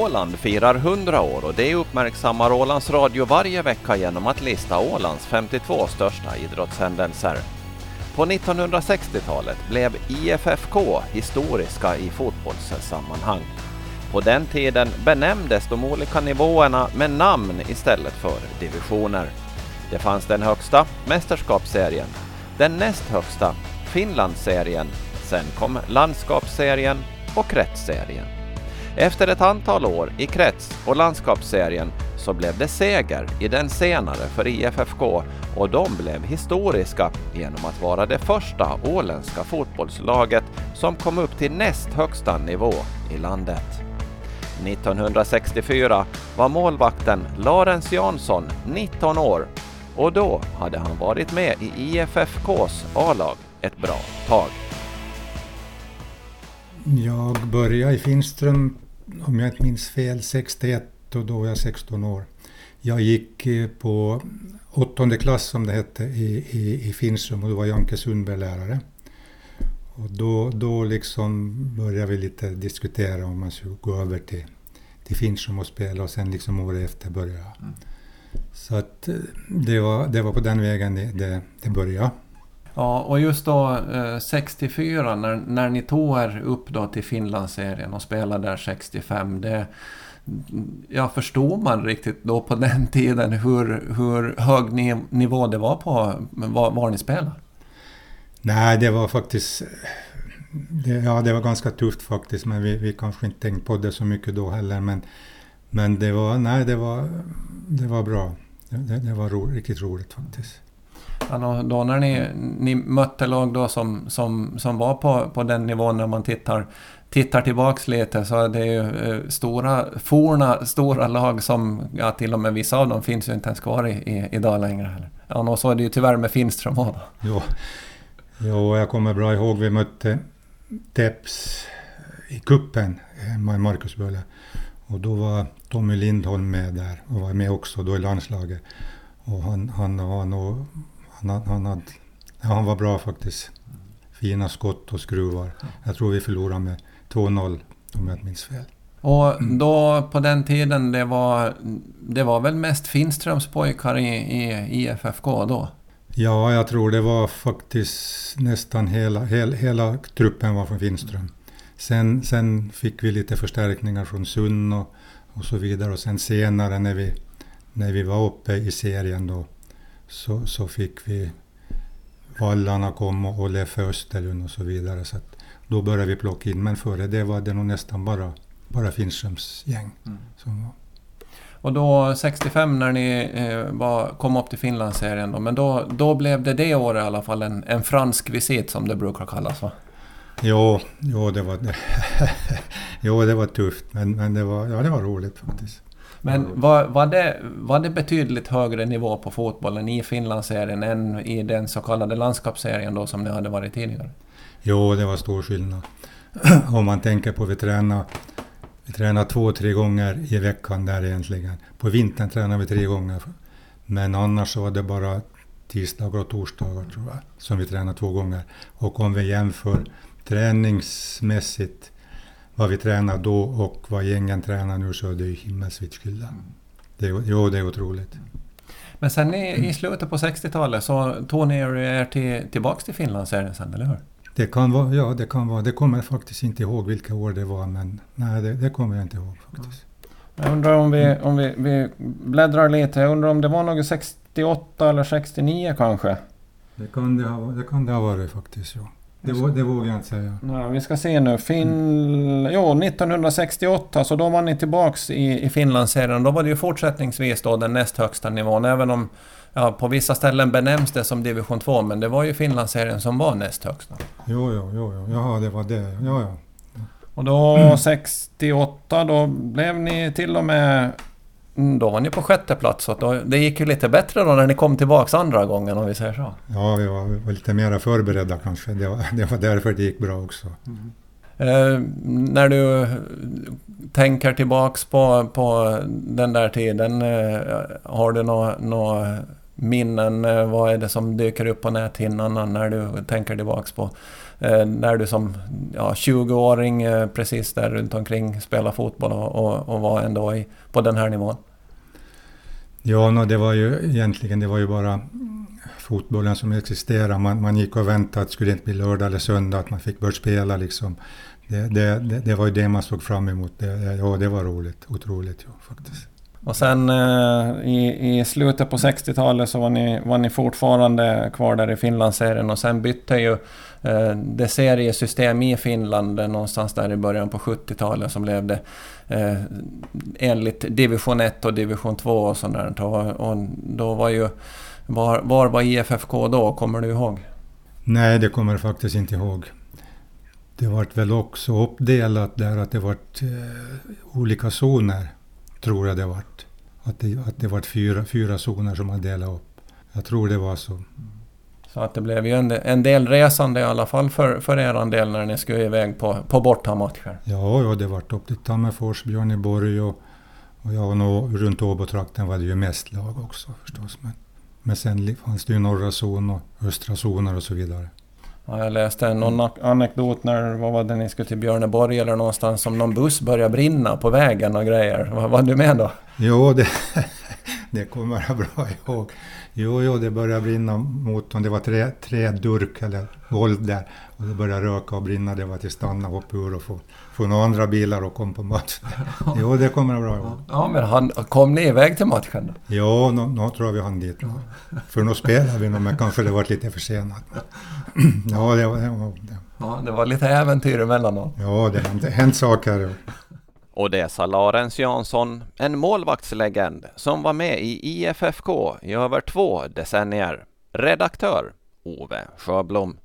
Åland firar 100 år och det uppmärksammar Ålands Radio varje vecka genom att lista Ålands 52 största idrottshändelser. På 1960-talet blev IFFK historiska i fotbollssammanhang. På den tiden benämndes de olika nivåerna med namn istället för divisioner. Det fanns den högsta, Mästerskapsserien, den näst högsta, Finlandsserien, sen kom Landskapsserien och Kretsserien. Efter ett antal år i krets och landskapsserien så blev det seger i den senare för IFFK och de blev historiska genom att vara det första åländska fotbollslaget som kom upp till näst högsta nivå i landet. 1964 var målvakten Larens Jansson 19 år och då hade han varit med i IFFKs A-lag ett bra tag. Jag började i Finström, om jag inte minns fel, 61 och då var jag 16 år. Jag gick eh, på åttonde klass som det hette i, i, i Finström och då var Janke Sundberg lärare. Och då, då liksom började vi lite diskutera om man skulle gå över till, till Finström och spela och sen liksom året efter började jag. Mm. Så att eh, det var, det var på den vägen det, det, det började. Ja, och just då eh, 64 när, när ni tog er upp då till Finlandsserien och spelade där 65. Det, ja, förstod man riktigt då på den tiden hur, hur hög nivå det var på var, var ni spelade? Nej, det var faktiskt... Det, ja, det var ganska tufft faktiskt, men vi, vi kanske inte tänkte på det så mycket då heller. Men, men det var, nej, det var, det var bra. Det, det var ro, riktigt roligt faktiskt. Ja, då när ni, ni mötte lag då som, som, som var på, på den nivån när man tittar, tittar tillbaks lite så är det ju eh, stora, forna, stora lag som, ja till och med vissa av dem finns ju inte ens kvar i, i, idag längre heller. Ja, och så är det ju tyvärr med Finström också. Jo. jo, jag kommer bra ihåg vi mötte Teps i kuppen eh, hemma i Marcusböle. Och då var Tommy Lindholm med där och var med också då i landslaget. Och han, han var nog han, han, hade, han var bra faktiskt. Fina skott och skruvar. Jag tror vi förlorade med 2-0 om jag inte minns fel. Och då på den tiden, det var, det var väl mest Finströms pojkar i, i IFFK då? Ja, jag tror det var faktiskt nästan hela, hela, hela truppen var från Finström. Sen, sen fick vi lite förstärkningar från Sunn och, och så vidare och sen senare när vi, när vi var uppe i serien då så, så fick vi Vallarna kom och, och Leffe Österlund och så vidare. Så då började vi plocka in, men före det var det nog nästan bara, bara Finströms gäng. Mm. Som var. Och då 65 när ni eh, var, kom upp till Finlandsserien då, men då, då blev det det året i alla fall en, en fransk visit som det brukar kallas va? Jo, jo, det, var, jo det var tufft men, men det, var, ja, det var roligt faktiskt. Men var, var, det, var det betydligt högre nivå på fotbollen i Finlandsserien än i den så kallade landskapsserien då som det hade varit tidigare? Jo, det var stor skillnad. Om man tänker på att vi tränar, vi tränar två, tre gånger i veckan där egentligen. På vintern tränar vi tre gånger. Men annars så var det bara tisdagar och torsdagar tror jag, som vi tränar två gånger. Och om vi jämför träningsmässigt vad vi tränar då och vad gängen tränar nu så är det ju himmelsvitt skillnad. Det, jo, det är otroligt. Men sen i, i slutet på 60-talet så tog ni er till, tillbaks till Finlandsserien sen, eller hur? Det kan vara, ja det kan vara. Det kommer jag faktiskt inte ihåg vilka år det var, men nej, det, det kommer jag inte ihåg faktiskt. Jag undrar om vi, om vi, vi bläddrar lite. Jag undrar om det var något 68 eller 69 kanske? Det kan det ha, det kan det ha varit faktiskt, ja. Det, det vågar jag inte säga. Nej, vi ska se nu. Fin... Jo, 1968 så då var ni tillbaks i, i Finlandsserien. Då var det ju fortsättningsvis då den näst högsta nivån. Även om ja, på vissa ställen benämns det som division 2. Men det var ju Finlandsserien som var näst högsta. Jo, jo, jo, jo. Jaha, det var det. Ja, ja. Och då 68 då blev ni till och med Mm, då var ni på sjätte plats. Så då, det gick ju lite bättre då när ni kom tillbaks andra gången om vi säger så. Ja, vi var, lite mer förberedda kanske. Det var, det var därför det gick bra också. Mm. Eh, när du tänker tillbaks på, på den där tiden, eh, har du några nå minnen? Eh, vad är det som dyker upp på näthinnan när du tänker tillbaks på eh, när du som ja, 20-åring eh, precis där runt omkring spelade fotboll och, och, och var ändå i, på den här nivån? Ja, no, det var ju egentligen det var ju bara fotbollen som existerade. Man, man gick och väntade att det skulle inte bli lördag eller söndag, att man fick börja spela liksom. Det, det, det, det var ju det man såg fram emot. Det, ja, det var roligt. Otroligt, ja, faktiskt. Och sen eh, i, i slutet på 60-talet så var ni, var ni fortfarande kvar där i Finlandsserien och sen bytte ju eh, det seriesystem i Finland någonstans där i början på 70-talet som levde eh, enligt division 1 och division 2 och sånt och, och då var ju... Var, var var IFFK då? Kommer du ihåg? Nej, det kommer jag faktiskt inte ihåg. Det vart väl också uppdelat där att det vart eh, olika zoner tror jag det vart. Att det, att det vart fyra, fyra zoner som man delade upp. Jag tror det var så. Så att det blev ju en, en del resande i alla fall för, för er del när ni skulle iväg på, på bortamatcher. Ja, ja, det vart upp till Tammerfors, Björneborg och, och ja, och runt Åbotrakten var det ju mest lag också förstås. Men, men sen fanns det ju norra zon och östra zoner och så vidare. Ja, jag läste någon anekdot när, vad var det, ni skulle till Björneborg eller någonstans, som någon buss började brinna på vägen och grejer. Var, var du med då? Jo, det, det kommer jag bra ihåg. Jo, jo, det började brinna motorn. Det var tre, tre durk eller våld där. Och det började röka och brinna. Det var till stanna, hoppa ur och få, få några andra bilar och kom på matchen. Jo, det kommer jag bra ihåg. Ja, men han, kom ni iväg till matchen då? Jo, nu, nu tror jag vi hann dit. För nu spelade vi nog, men kanske det var lite försenat. Ja, det var... Det var, det. Ja, det var lite äventyr emellanåt. Ja, det har hänt saker. Och det sa Larens Jansson, en målvaktslegend som var med i IFFK i över två decennier. Redaktör Ove Sjöblom.